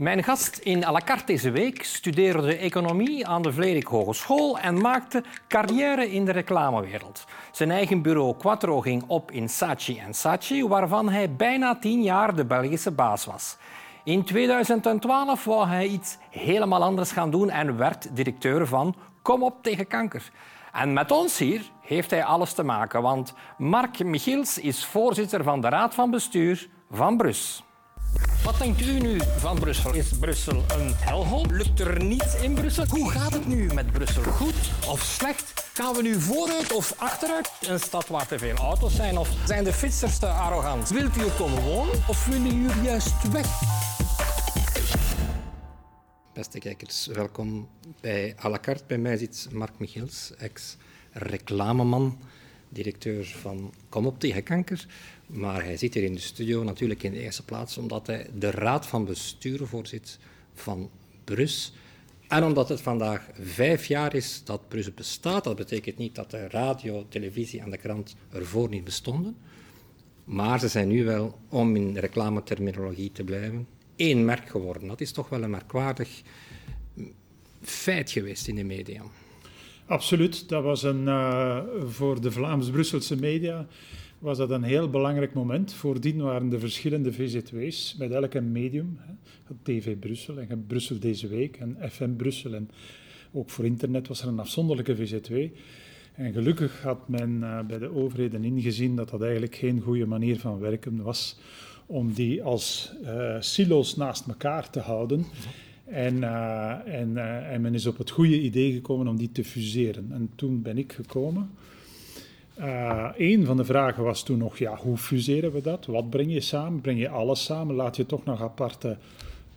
Mijn gast in à la carte deze week studeerde economie aan de Vlerik Hogeschool en maakte carrière in de reclamewereld. Zijn eigen bureau Quattro ging op in Saatchi Saatchi, waarvan hij bijna tien jaar de Belgische baas was. In 2012 wou hij iets helemaal anders gaan doen en werd directeur van Kom op tegen kanker. En met ons hier heeft hij alles te maken, want Mark Michiels is voorzitter van de Raad van Bestuur van Brus. Wat denkt u nu van Brussel? Is Brussel een helhol? Lukt er niets in Brussel? Hoe gaat het nu met Brussel? Goed of slecht? Gaan we nu vooruit of achteruit? Een stad waar te veel auto's zijn? Of zijn de fietsers te arrogant? Wilt u er komen wonen of willen u juist weg? Beste kijkers, welkom bij à la carte. Bij mij zit Mark Michiels, ex-reclameman, directeur van Kom op tegen kanker. Maar hij zit hier in de studio natuurlijk in de eerste plaats omdat hij de raad van bestuur voorzit van Brus. En omdat het vandaag vijf jaar is dat Brus bestaat. Dat betekent niet dat de radio, televisie en de krant ervoor niet bestonden. Maar ze zijn nu wel, om in reclameterminologie te blijven, één merk geworden. Dat is toch wel een merkwaardig feit geweest in de media. Absoluut. Dat was een, uh, voor de Vlaams-Brusselse media was dat een heel belangrijk moment. Voordien waren de verschillende VZW's met elk medium. Hè. TV Brussel en Brussel deze week en FM Brussel. En ook voor internet was er een afzonderlijke VZW. En gelukkig had men uh, bij de overheden ingezien dat dat eigenlijk geen goede manier van werken was om die als uh, silo's naast elkaar te houden. En, uh, en, en men is op het goede idee gekomen om die te fuseren. En toen ben ik gekomen. Uh, een van de vragen was toen nog, ja, hoe fuseren we dat? Wat breng je samen? Breng je alles samen? Laat je toch nog aparte,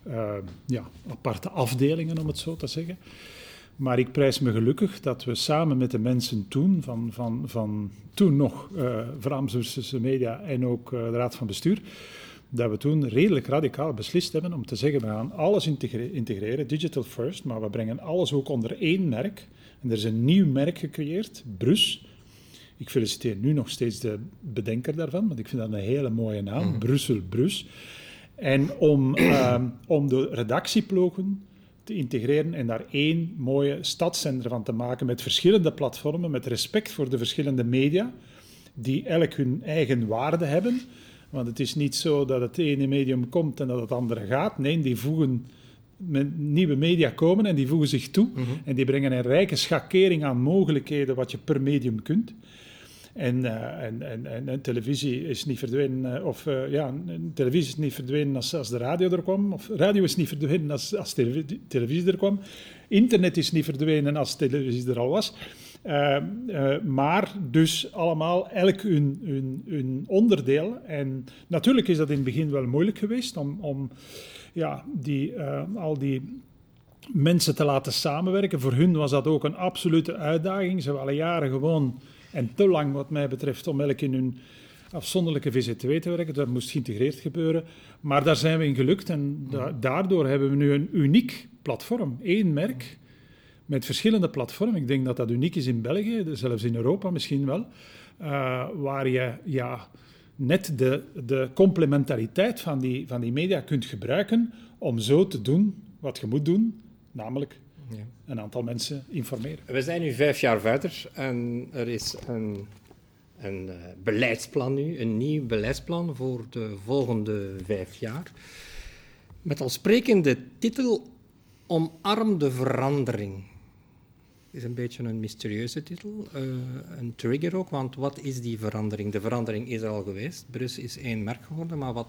uh, ja, aparte afdelingen, om het zo te zeggen? Maar ik prijs me gelukkig dat we samen met de mensen toen, van, van, van toen nog uh, Vlaamse Media en ook de Raad van Bestuur, dat we toen redelijk radicaal beslist hebben om te zeggen, we gaan alles integreren, digital first, maar we brengen alles ook onder één merk. En er is een nieuw merk gecreëerd, Brus, ik feliciteer nu nog steeds de bedenker daarvan, want ik vind dat een hele mooie naam, mm. Brussel Brus. En om, uh, om de redactieploegen te integreren en daar één mooie stadszender van te maken met verschillende platformen, met respect voor de verschillende media, die elk hun eigen waarde hebben. Want het is niet zo dat het ene medium komt en dat het andere gaat. Nee, die voegen met nieuwe media komen en die voegen zich toe. Mhm. En die brengen een rijke schakering aan mogelijkheden wat je per medium kunt. En, uh, en, en, en, televisie is niet verdwenen, uh, of uh, ja, televisie is niet verdwenen als, als de radio er kwam, of radio is niet verdwenen als, als televisie, er kwam. Internet is niet verdwenen als televisie er al was. maar dus allemaal elk hun, hun, hun, onderdeel. En natuurlijk is dat in het begin wel moeilijk geweest om, om ja, die, al die mensen te laten samenwerken. Voor hun was dat ook een absolute uitdaging. Ze al jaren gewoon en te lang, wat mij betreft, om elk in hun afzonderlijke VZW te werken. Dat moest geïntegreerd gebeuren. Maar daar zijn we in gelukt en daardoor hebben we nu een uniek platform. één merk met verschillende platformen. Ik denk dat dat uniek is in België, zelfs in Europa misschien wel. Uh, waar je ja, net de, de complementariteit van die, van die media kunt gebruiken om zo te doen wat je moet doen, namelijk ja. een aantal mensen informeren. We zijn nu vijf jaar verder en er is een, een uh, beleidsplan nu, een nieuw beleidsplan voor de volgende vijf jaar. Met als sprekende titel Omarm de verandering. Is een beetje een mysterieuze titel, uh, een trigger ook, want wat is die verandering? De verandering is er al geweest, Brus is één merk geworden, maar wat,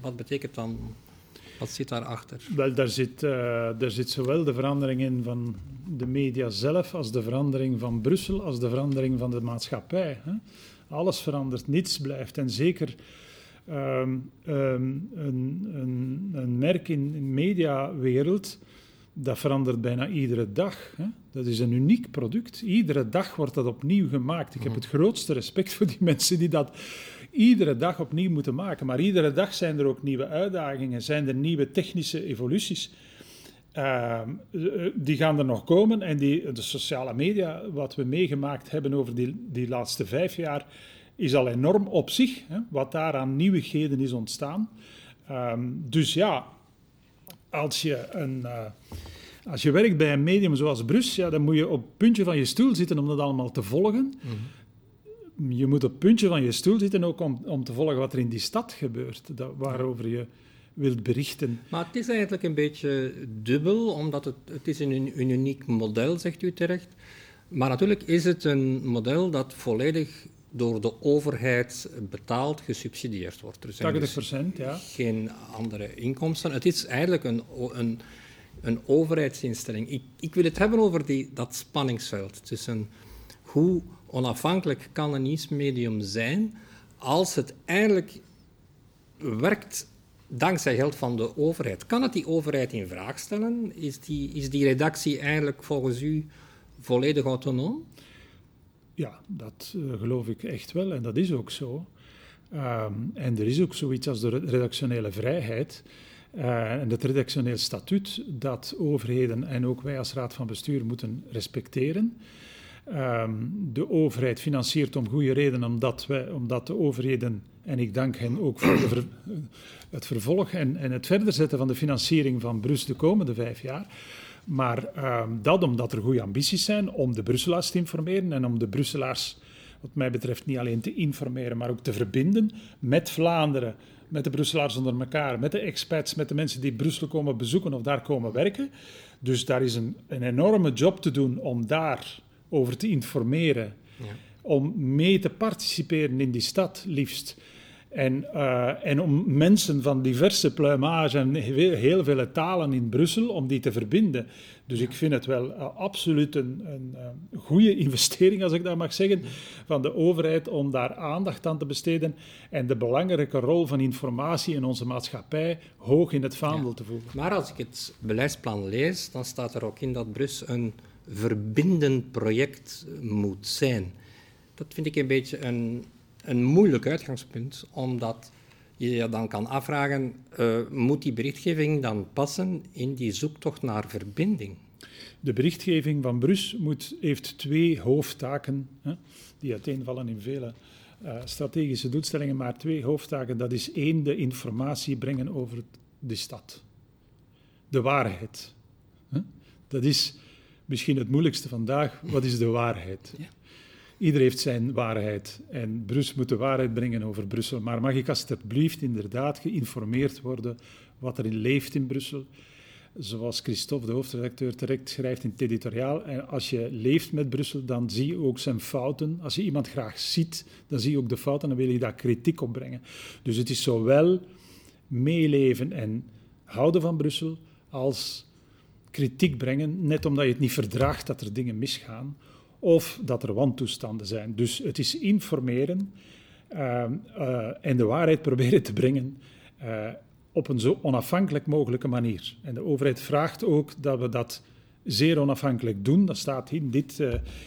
wat betekent dan wat zit daarachter? Wel, daar zit, uh, daar zit zowel de verandering in van de media zelf, als de verandering van Brussel, als de verandering van de maatschappij. Hè? Alles verandert, niets blijft. En zeker um, um, een, een, een, merk in de mediawereld, dat verandert bijna iedere dag. Hè? Dat is een uniek product. Iedere dag wordt dat opnieuw gemaakt. Ik heb mhm. het grootste respect voor die mensen die dat iedere dag opnieuw moeten maken. Maar iedere dag zijn er ook nieuwe uitdagingen, zijn er nieuwe technische evoluties. Ehm, eh, die gaan er nog komen en die, de sociale media, wat we meegemaakt hebben over die, die laatste vijf jaar, is al enorm op zich, hè, wat daar aan nieuwigheden is ontstaan. Ehm, dus ja, als je, een, uh, als je werkt bij een medium zoals Brus, ja, dan moet je op het puntje van je stoel zitten om dat allemaal te volgen. Mhm. Je moet op het puntje van je stoel zitten ook om, om te volgen wat er in die stad gebeurt, dat, waarover je wilt berichten. Maar het is eigenlijk een beetje dubbel, omdat het, het is een, een uniek model, zegt u terecht. Maar natuurlijk is het een model dat volledig door de overheid betaald, gesubsidieerd wordt. Er zijn 80% dus ja. geen andere inkomsten. Het is eigenlijk een, een, een overheidsinstelling. Ik, ik, wil het hebben over die, dat spanningsveld tussen hoe onafhankelijk kan een nieuwsmedium zijn als het eigenlijk werkt dankzij geld van de overheid. Kan het die overheid in vraag stellen? Is die, is die redactie eigenlijk volgens u volledig autonoom? Ja, dat uh, geloof ik echt wel en dat is ook zo. Um, en er is ook zoiets als de redactionele vrijheid uh, en het redactioneel statuut dat overheden en ook wij als raad van bestuur moeten respecteren. Um, de overheid financiert om goede reden, omdat, wij, omdat de overheden, en ik dank hen ook voor het vervolg en, en het verder zetten van de financiering van Brus de komende vijf jaar, maar uh, dat omdat er goede ambities zijn om de Brusselaars te informeren en om de Brusselaars, wat mij betreft, niet alleen te informeren, maar ook te verbinden met Vlaanderen, met de Brusselaars onder elkaar, met de expats, met de mensen die Brussel komen bezoeken of daar komen werken. Dus daar is een, een enorme job te doen om daarover te informeren, ja. om mee te participeren in die stad liefst. En, uh, en om mensen van diverse pluimage en heel veel talen in Brussel, om die te verbinden. Dus ik vind het wel uh, absoluut een, een uh, goede investering, als ik dat mag zeggen, van de overheid om daar aandacht aan te besteden en de belangrijke rol van informatie in onze maatschappij hoog in het vaandel te voegen. Maar als ik het beleidsplan lees, dan staat er ook in dat Brussel een verbindend project moet zijn. Dat vind ik een beetje een een moeilijk uitgangspunt, omdat je je dan kan afvragen, uh, moet die berichtgeving dan passen in die zoektocht naar verbinding? De berichtgeving van Brus moet, heeft twee hoofdtaken, hè, die uiteenvallen in vele uh, strategische doelstellingen, maar twee hoofdtaken. Dat is één, de informatie brengen over de stad. De waarheid. Hè. Dat is misschien het moeilijkste vandaag. Wat is de waarheid? Ja. Ieder heeft zijn waarheid en Brussel moet de waarheid brengen over Brussel. Maar mag ik alsjeblieft inderdaad geïnformeerd worden wat er in leeft in Brussel? Zoals Christophe, de hoofdredacteur, terecht schrijft in het editoriaal. En als je leeft met Brussel, dan zie je ook zijn fouten. Als je iemand graag ziet, dan zie je ook de fouten en dan wil je daar kritiek op brengen. Dus het is zowel meeleven en houden van Brussel als kritiek brengen, net omdat je het niet verdraagt dat er dingen misgaan of dat er wantoestanden zijn. Dus het is informeren uh, uh, en de waarheid proberen te brengen uh, op een zo onafhankelijk mogelijke manier. En de overheid vraagt ook dat we dat zeer onafhankelijk doen. Dat staat in, dit,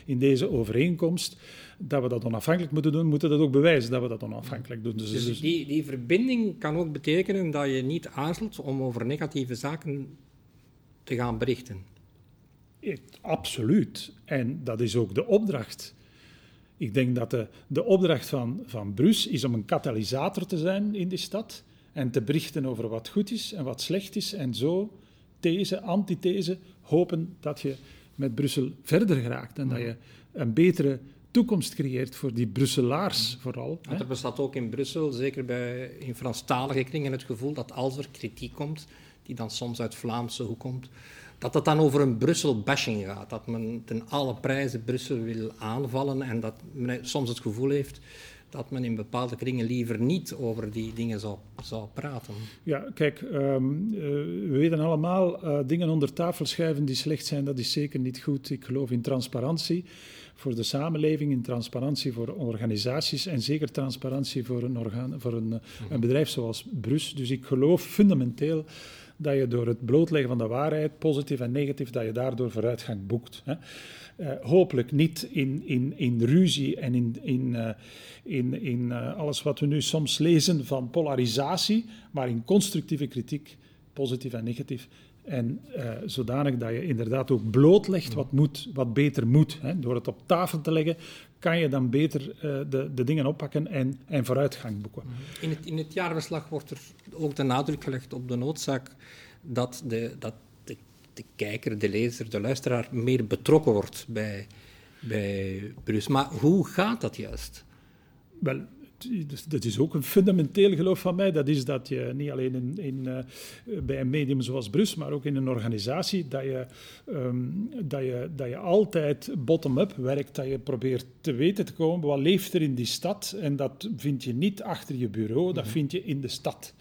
in deze overeenkomst. Dat we dat onafhankelijk moeten doen, moeten dat ook bewijzen dat we dat onafhankelijk doen. Dus, dus die, die verbinding kan ook betekenen dat je niet aarzelt om over negatieve zaken te gaan berichten. Absoluut. En dat is ook de opdracht. Ik denk dat de, de opdracht van, van Brus is om een katalysator te zijn in die stad en te berichten over wat goed is en wat slecht is. En zo, these, antithese, hopen dat je met Brussel verder geraakt en dat je een betere toekomst creëert voor die Brusselaars vooral. Want er bestaat ook in Brussel, zeker bij, in Franstalige kringen, het gevoel dat als er kritiek komt, die dan soms uit Vlaamse hoek komt, dat het dan over een Brussel-bashing gaat. Dat men ten alle prijzen Brussel wil aanvallen en dat men soms het gevoel heeft dat men in bepaalde kringen liever niet over die dingen zou, zou praten. Ja, kijk, um, uh, we weten allemaal, uh, dingen onder tafel schuiven die slecht zijn, dat is zeker niet goed. Ik geloof in transparantie voor de samenleving, in transparantie voor organisaties en zeker transparantie voor een, orgaan, voor een, een bedrijf zoals Brus. Dus ik geloof fundamenteel dat je door het blootleggen van de waarheid, positief en negatief, dat je daardoor vooruitgang boekt. Hè. Uh, hopelijk niet in, in, in ruzie en in, in, uh, in, in uh, alles wat we nu soms lezen van polarisatie, maar in constructieve kritiek, positief en negatief. En zodanig dat je inderdaad ook blootlegt wat, moet, wat beter moet. Hè. Door het op tafel te leggen, kan je dan beter de, de dingen oppakken en, en vooruitgang boeken. In het, in het jaarverslag wordt er ook de nadruk gelegd op de noodzaak dat de, dat de, de kijker, de lezer, de luisteraar meer betrokken wordt bij, bij. Maar hoe gaat dat juist? Wel, dat is ook een fundamenteel geloof van mij. Dat is dat je niet alleen in, in, uh, bij een medium zoals Brus, maar ook in een organisatie, dat je, um, dat je, dat je altijd bottom-up werkt. Dat je probeert te weten te komen wat leeft er in die stad. En dat vind je niet achter je bureau, dat mhm. vind je in de stad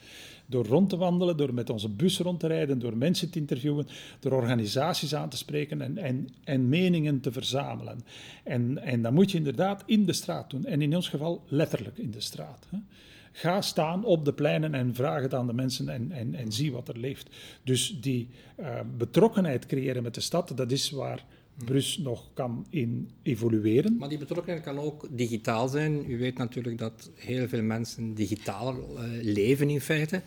door rond te wandelen, door met onze bus rond te rijden, door mensen te interviewen, door organisaties aan te spreken en, en, en meningen te verzamelen. En, en dat moet je inderdaad in de straat doen. En in ons geval letterlijk in de straat. Hè. Ga staan op de pleinen en vraag het aan de mensen en, en, en zie wat er leeft. Dus die uh, betrokkenheid creëren met de stad, dat is waar Brus nog kan in evolueren. Maar die betrokkenheid kan ook digitaal zijn. U weet natuurlijk dat heel veel mensen digitaal uh, leven in feite.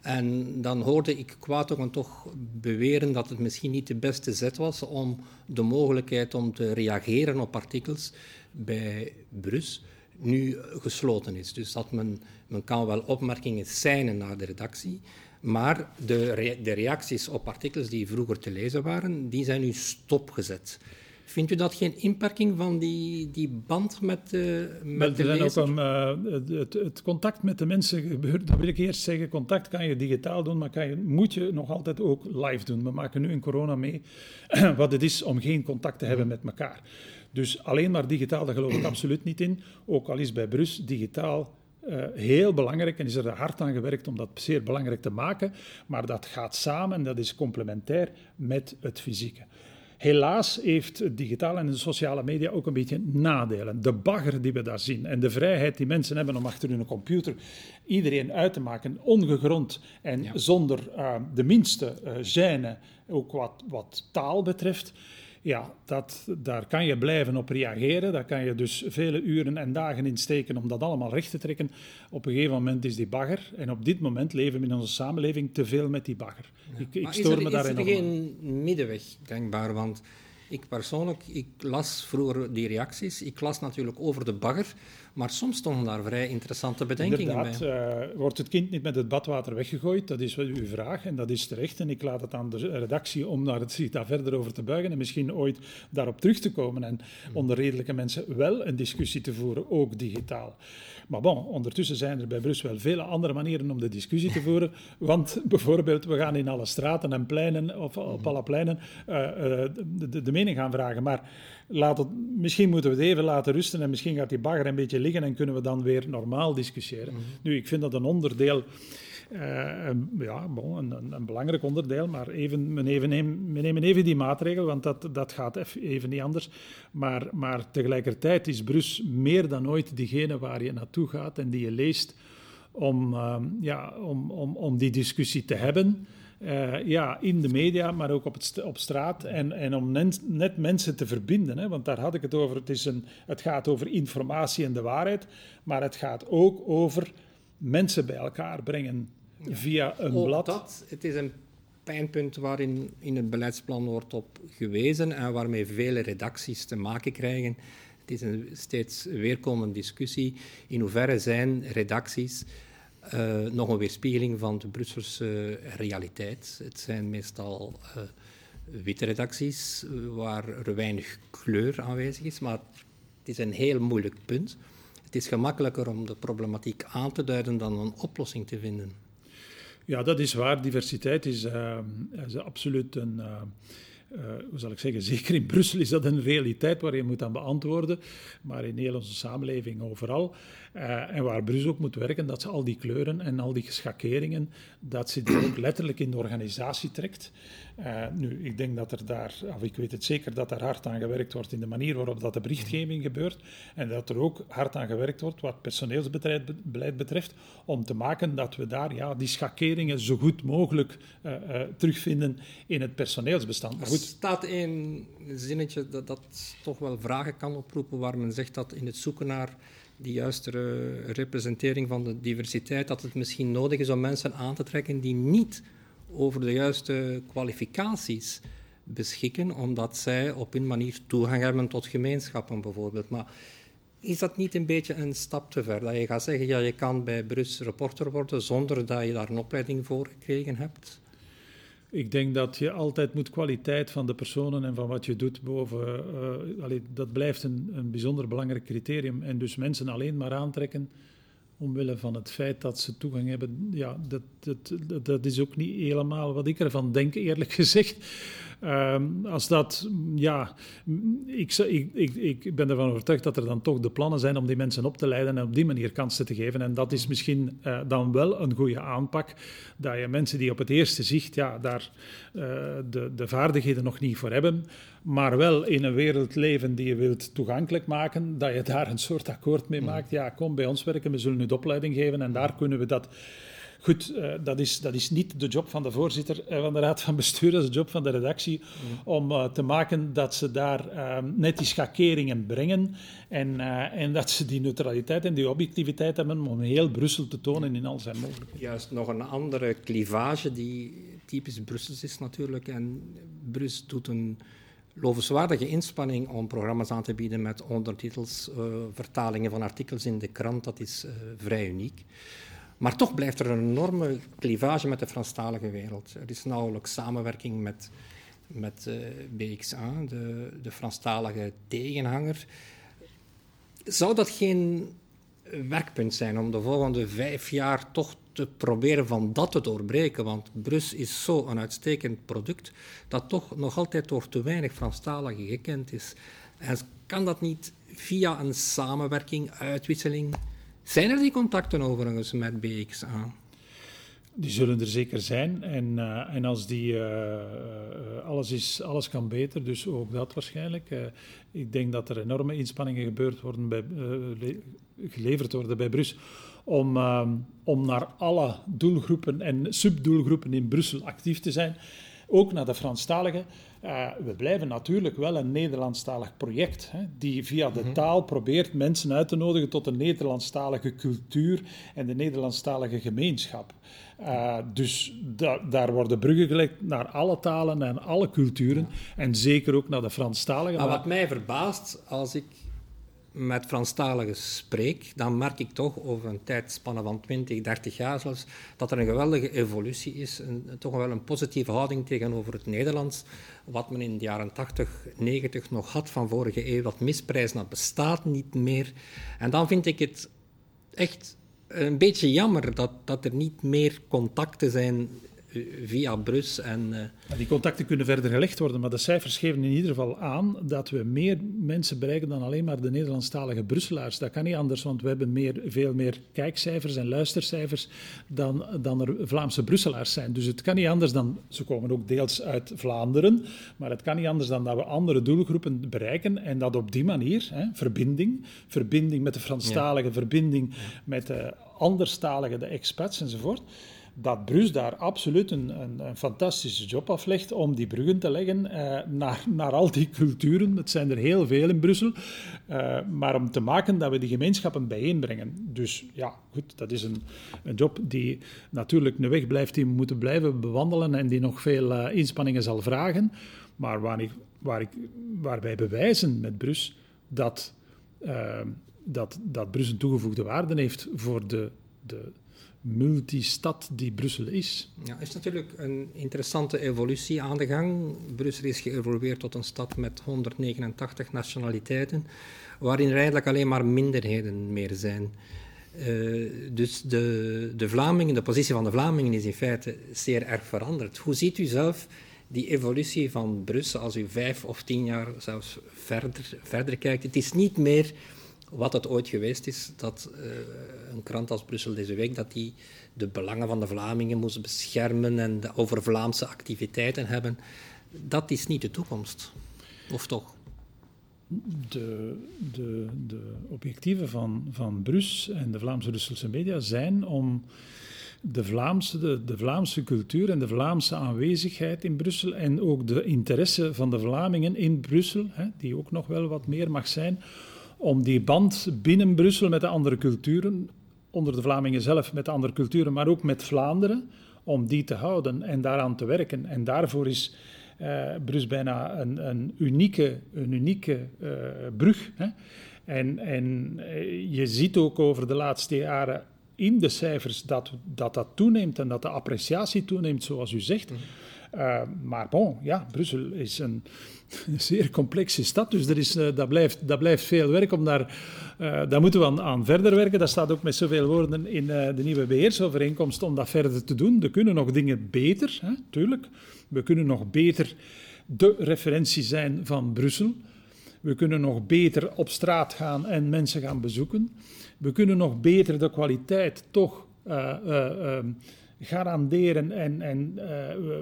En dan hoorde ik Kwatogen toch beweren dat het misschien niet de beste zet was om de mogelijkheid om te reageren op artikels bij Brus nu gesloten is. Dus dat men, men kan wel opmerkingen zijn naar de redactie, maar de, de, reacties op artikels die vroeger te lezen waren, die zijn nu stopgezet. Vindt u dat geen inperking van die, die band met, de, met de lezer? Ook een, uh, het, het, contact met de mensen gebeurt, dat wil ik eerst zeggen, contact kan je digitaal doen, maar kan je, moet je nog altijd ook live doen. We maken nu in corona mee wat het is om geen contact te hebben met elkaar. Dus alleen maar digitaal, daar geloof ik absoluut niet in. Ook al is bij Brus digitaal uh, heel belangrijk en is er hard aan gewerkt om dat zeer belangrijk te maken. Maar dat gaat samen en dat is complementair met het fysieke. Helaas heeft het digitale en de sociale media ook een beetje nadelen. De bagger die we daar zien en de vrijheid die mensen hebben om achter hun computer iedereen uit te maken, ongegrond en zonder uh, de minste uh, gêne, ook wat, wat taal betreft ja, dat, daar kan je blijven op reageren. Daar kan je dus vele uren en dagen in steken om dat allemaal recht te trekken. Op een gegeven moment is die bagger. En op dit moment leven we in onze samenleving te veel met die bagger. Ik, ik stoor me daarin Is er geen middenweg denkbaar? Want ik persoonlijk, ik las vroeger die reacties. Ik las natuurlijk over de bagger. Maar soms stonden daar vrij interessante bedenkingen Inderdaad, bij. Uh, wordt het kind niet met het badwater weggegooid? Dat is wel uw vraag en dat is terecht. En ik laat het aan de redactie om daar, het, daar verder over te buigen en misschien ooit daarop terug te komen en onder redelijke mensen wel een discussie te voeren, ook digitaal. Maar bon, ondertussen zijn er bij Brussel wel vele andere manieren om de discussie te voeren. Want bijvoorbeeld, we gaan in alle straten en pleinen, of op alle pleinen, uh, uh, de, de, mening gaan vragen. Maar laat het, misschien moeten we het even laten rusten en misschien gaat die bagger een beetje liggen en kunnen we dan weer normaal discussiëren. Mhm. Nu, ik vind dat een onderdeel uh, ja, bon, een, een, belangrijk onderdeel, maar even, we, nemen, we nemen even die maatregel, want dat, dat gaat even niet anders. Maar, maar tegelijkertijd is Brus meer dan ooit diegene waar je naartoe gaat en die je leest om, uh, ja, om, om, om die discussie te hebben. Uh, ja, in de media, maar ook op, het op straat. En, en om net, net, mensen te verbinden. Hè, want daar had ik het over. Het, is een, het gaat over informatie en de waarheid. Maar het gaat ook over mensen bij elkaar brengen via een Ook blad. Dat, het is een pijnpunt waarin in het beleidsplan wordt op gewezen en waarmee vele redacties te maken krijgen. Het is een steeds weerkomende discussie. In hoeverre zijn redacties uh, nog een weerspiegeling van de Brusselse realiteit? Het zijn meestal uh, witte redacties waar er weinig kleur aanwezig is, maar het is een heel moeilijk punt. Het is gemakkelijker om de problematiek aan te duiden dan een oplossing te vinden. Ja, dat is waar. Diversiteit is, uh, is absoluut een. Hoe zal ik zeggen, zeker in Brussel is dat een realiteit waar je moet aan beantwoorden, maar in heel onze samenleving overal. Uh, en waar Brussel ook moet werken, dat ze al die kleuren en al die schakeringen, dat ze die ook letterlijk in de organisatie trekt. Uh, nu, ik denk dat er daar, of ik weet het zeker, dat er hard aan gewerkt wordt in de manier waarop dat de berichtgeving gebeurt. En dat er ook hard aan gewerkt wordt wat personeelsbeleid betreft, om te maken dat we daar ja, die schakeringen zo goed mogelijk uh, uh, terugvinden in het personeelsbestand. Maar goed. Er staat een zinnetje dat, dat toch wel vragen kan oproepen, waar men zegt dat in het zoeken naar die juiste representering van de diversiteit, dat het misschien nodig is om mensen aan te trekken die niet over de juiste kwalificaties beschikken, omdat zij op hun manier toegang hebben tot gemeenschappen bijvoorbeeld. Maar is dat niet een beetje een stap te ver? Dat je gaat zeggen, ja, je kan bij Brus reporter worden zonder dat je daar een opleiding voor gekregen hebt? Ik denk dat je altijd moet kwaliteit van de personen en van wat je doet boven. Uh, dat blijft een, een bijzonder belangrijk criterium. En dus mensen alleen maar aantrekken omwille van het feit dat ze toegang hebben. Ja, dat, dat, dat is ook niet helemaal wat ik ervan denk, eerlijk gezegd. Um, als dat, ja, ik, ik, ik, ben ervan overtuigd dat er dan toch de plannen zijn om die mensen op te leiden en op die manier kansen te geven. En dat is misschien uh, dan wel een goede aanpak, dat je mensen die op het eerste zicht ja, daar uh, de, de vaardigheden nog niet voor hebben, maar wel in een wereld leven die je wilt toegankelijk maken, dat je daar een soort akkoord mee mm. maakt. Ja, kom bij ons werken, we zullen u de opleiding geven en daar kunnen we dat Goed, uh, dat, is, dat is niet de job van de voorzitter uh, van de Raad van Bestuur, dat is de job van de redactie, mm. om uh, te maken dat ze daar net die schakeringen brengen en, en dat ze die neutraliteit en die objectiviteit hebben om heel Brussel te tonen in al zijn mogelijkheden. Juist nog een andere clivage die typisch Brussels is natuurlijk. En Brussel doet een lovenswaardige inspanning om programma's aan te bieden met ondertitels, vertalingen van artikels in de krant. Dat is vrij uniek. Maar toch blijft er een enorme clivage met de Franstalige wereld. Er is nauwelijks samenwerking met, met eh, BXA, de, de Franstalige tegenhanger. Zou dat geen werkpunt zijn om de volgende vijf jaar toch te proberen van dat te doorbreken? Want Brus is zo een uitstekend product dat toch nog altijd door te weinig Franstaligen gekend is. En kan dat niet via een samenwerking, uitwisseling zijn er die contacten overigens met BXA? Die zullen er zeker zijn. En, uh, en als die, uh, alles, is, alles kan beter, dus ook dat waarschijnlijk. Ik denk dat er enorme inspanningen gebeurd worden bij, geleverd worden bij Brussel om, om naar alle doelgroepen en subdoelgroepen in Brussel actief te zijn. Ook naar de Franstaligen. Uh, we blijven natuurlijk wel een Nederlandstalig project, hè, die via de mhm. taal probeert mensen uit te nodigen tot de Nederlandstalige cultuur en de Nederlandstalige gemeenschap. Uh, dus da daar worden bruggen gelegd naar alle talen en alle culturen, en zeker ook naar de Franstaligen. Maar wat mij verbaast als ik met Franstaligen spreek, dan merk ik toch over een tijdspanne van 20, 30 jaar zelfs, dat er een geweldige evolutie is, een, toch wel een positieve houding tegenover het Nederlands, wat men in de jaren 80, 90 nog had van vorige eeuw, dat misprijzen, dat bestaat niet meer. En dan vind ik het echt een beetje jammer dat, dat er niet meer contacten zijn via Brus. En, uh... Die contacten kunnen verder gelegd worden, maar de cijfers geven in ieder geval aan dat we meer mensen bereiken dan alleen maar de Nederlandstalige Brusselaars. Dat kan niet anders, want we hebben meer, veel meer kijkcijfers en luistercijfers dan, dan er Vlaamse Brusselaars zijn. Dus het kan niet anders dan, ze komen ook deels uit Vlaanderen, maar het kan niet anders dan dat we andere doelgroepen bereiken en dat op die manier, hè, verbinding, verbinding met de Franstalige, verbinding met de anderstalige, de expats enzovoort dat Brus daar absoluut een, een, een, fantastische job aflegt om die bruggen te leggen uh, naar, naar al die culturen. Het zijn er heel veel in Brussel. Uh, maar om te maken dat we die gemeenschappen bijeenbrengen. Dus ja, goed, dat is een, een job die natuurlijk een weg blijft die we moeten blijven bewandelen en die nog veel uh, inspanningen zal vragen. Maar waar, ik, waar, ik, wij bewijzen met Brus dat, dat, dat Brus een toegevoegde waarde heeft voor de, de multistad die Brussel is. Ja, is natuurlijk een interessante evolutie aan de gang. Brussel is geëvolueerd tot een stad met 189 nationaliteiten, waarin er eigenlijk alleen maar minderheden meer zijn. Uh, dus de, de Vlamingen, de positie van de Vlamingen is in feite zeer erg veranderd. Hoe ziet u zelf die evolutie van Brussel als u vijf of tien jaar zelfs verder, verder kijkt? Het is niet meer wat het ooit geweest is, dat uh, een krant als Brussel deze week, dat die de belangen van de Vlamingen moest beschermen en over Vlaamse activiteiten hebben. Dat is niet de toekomst. Of toch? De, de, de objectieven van, van Brus en de Vlaamse Brusselse media zijn om de Vlaamse, de, de, Vlaamse cultuur en de Vlaamse aanwezigheid in Brussel en ook de interesse van de Vlamingen in Brussel, hè, die ook nog wel wat meer mag zijn, om die band binnen Brussel met de andere culturen, onder de Vlamingen zelf met de andere culturen, maar ook met Vlaanderen, om die te houden en daaraan te werken. En daarvoor is uh, Brussel bijna een, een, unieke, een unieke uh, brug. Hè? En, en uh, je ziet ook over de laatste jaren in de cijfers dat dat, dat toeneemt en dat de appreciatie toeneemt, zoals u zegt. Mm Uh, maar bon, ja, Brussel is een zeer complexe stad, dus er is, uh, dat, blijft, dat blijft veel werk om daar... Uh, daar moeten we aan, verder werken. Dat staat ook met zoveel woorden in de nieuwe beheersovereenkomst om dat verder te doen. Er kunnen nog dingen beter, hè, tuurlijk. We kunnen nog beter de referentie zijn van Brussel. We kunnen nog beter op straat gaan en mensen gaan bezoeken. We kunnen nog beter de kwaliteit toch uh, garanderen. En, en uh,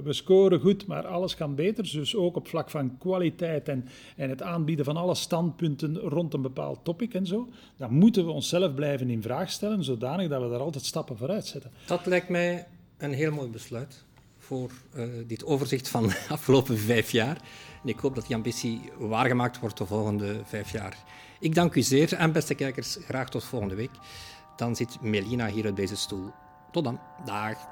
we scoren goed, maar alles kan beter. Dus ook op vlak van kwaliteit en, en het aanbieden van alle standpunten rond een bepaald topic en zo. Dan moeten we onszelf blijven in vraag stellen, zodanig dat we daar altijd stappen vooruit zetten. Dat lijkt mij een heel mooi besluit voor uh, dit overzicht van de afgelopen vijf jaar. En ik hoop dat die ambitie waargemaakt wordt de volgende vijf jaar. Ik dank u zeer en beste kijkers, graag tot volgende week. Dan zit Melina hier op deze stoel. Tot dan. Dag.